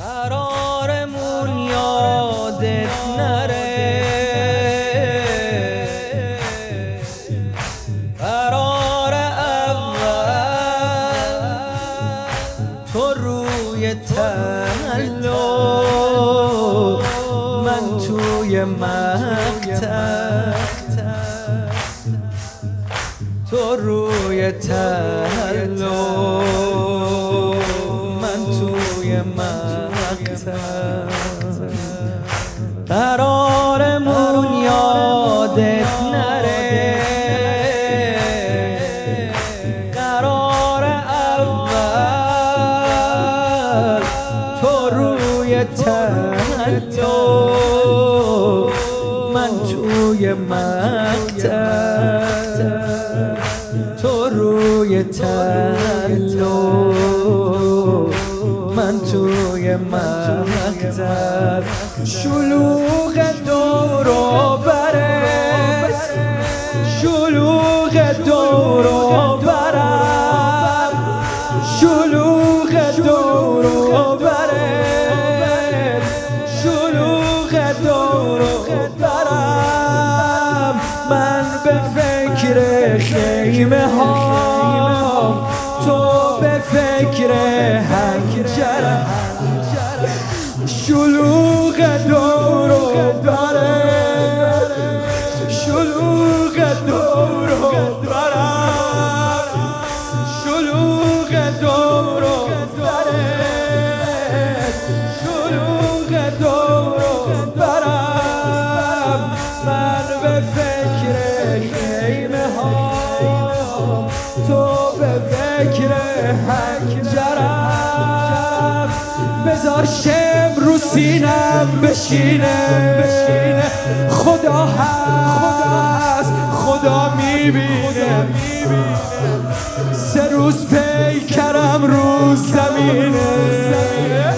قرارمون یادت نره. قرار اول تو روی من توی مقتل تو روی تلو تلو من توی مقتل تو روی تلو من توی مقتل شلوغ دورو خیمه ها تو به فکر هنجرم شلوغ دور و بره. شلوغ دور و بره بذار شم رو سینم بشینه. خدا هست خدا می‌بینه. سه روز پیکرم رو زمینه.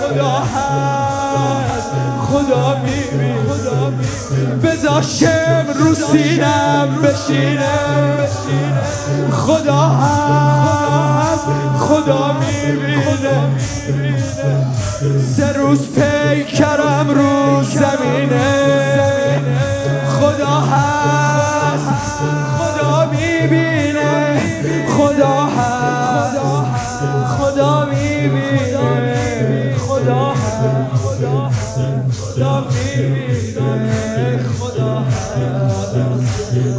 خدا هست خدا می‌بینه. بذار شم رو سینم بشینه. خدا هست. خدا می‌بینه سه روز پیکرم رو زمینه. خدا هست. خدا می‌بینه. خدا هست. خدا می‌بینه. خدا هست. خدا می‌بینه. خدا هست.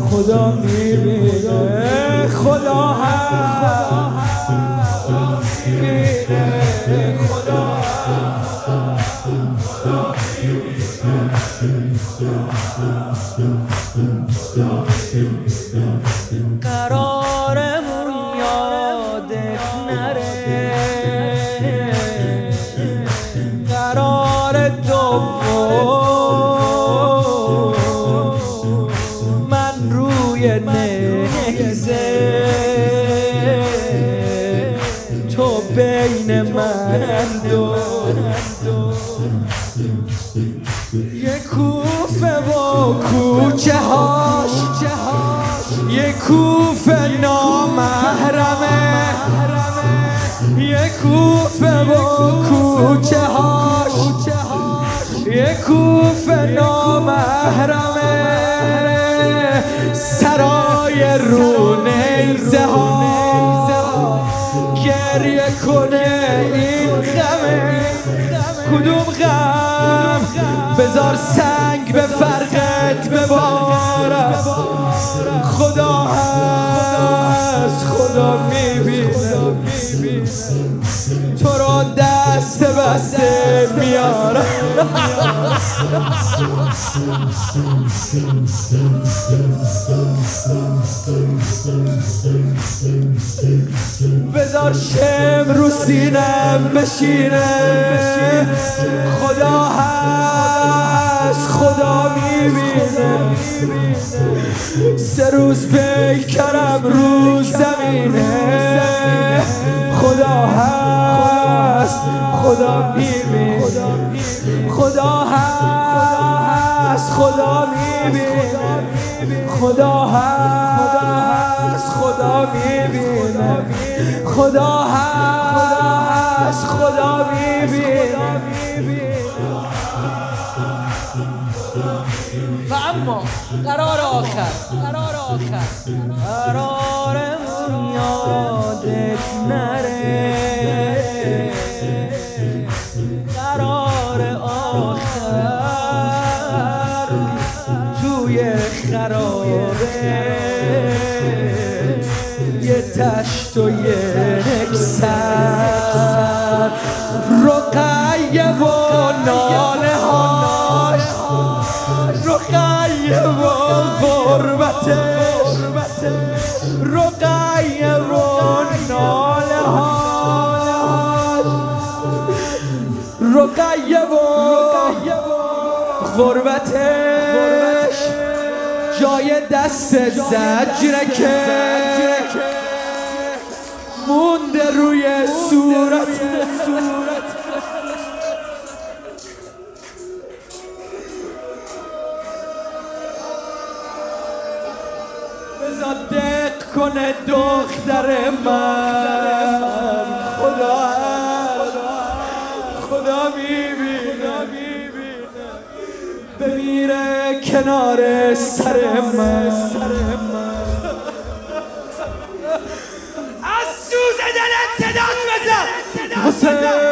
خدا می‌بینه. خدا هست. قرارمون یادت نره. قرار دوم بین من دو یه کوفه و کوچه هاش یه کوفه نامحرمه. یه کوفه و کوچه هاش یه کوفه نامحرمه. سرای کنه این غمه؟ کدوم غم؟ بذار سنگ به فرقت ببارم. خدا هست خدا می‌بینه. تو رو دست بسته میارم بذار شم رو سینم بشینه. خدا هست خدا می‌بینه. سه روز پیکرم رو زمینه. خدا هست خدا می‌بینه. خدا. هست خدا می‌بینه. خدا هست هست خدا می‌بینه. خدا هست خدا می‌بینه. و اما قرار آخر قرار آخر. قرار یادت نره. قرار آخر توی خرابه یه تشت و یه نکسر رقیه و ناله هاش غربتش جای دست زجره که مونده روی صورت. بذار دق کنه دختر من. کنار سر من. از سوز دلت صدات بزن. حسین.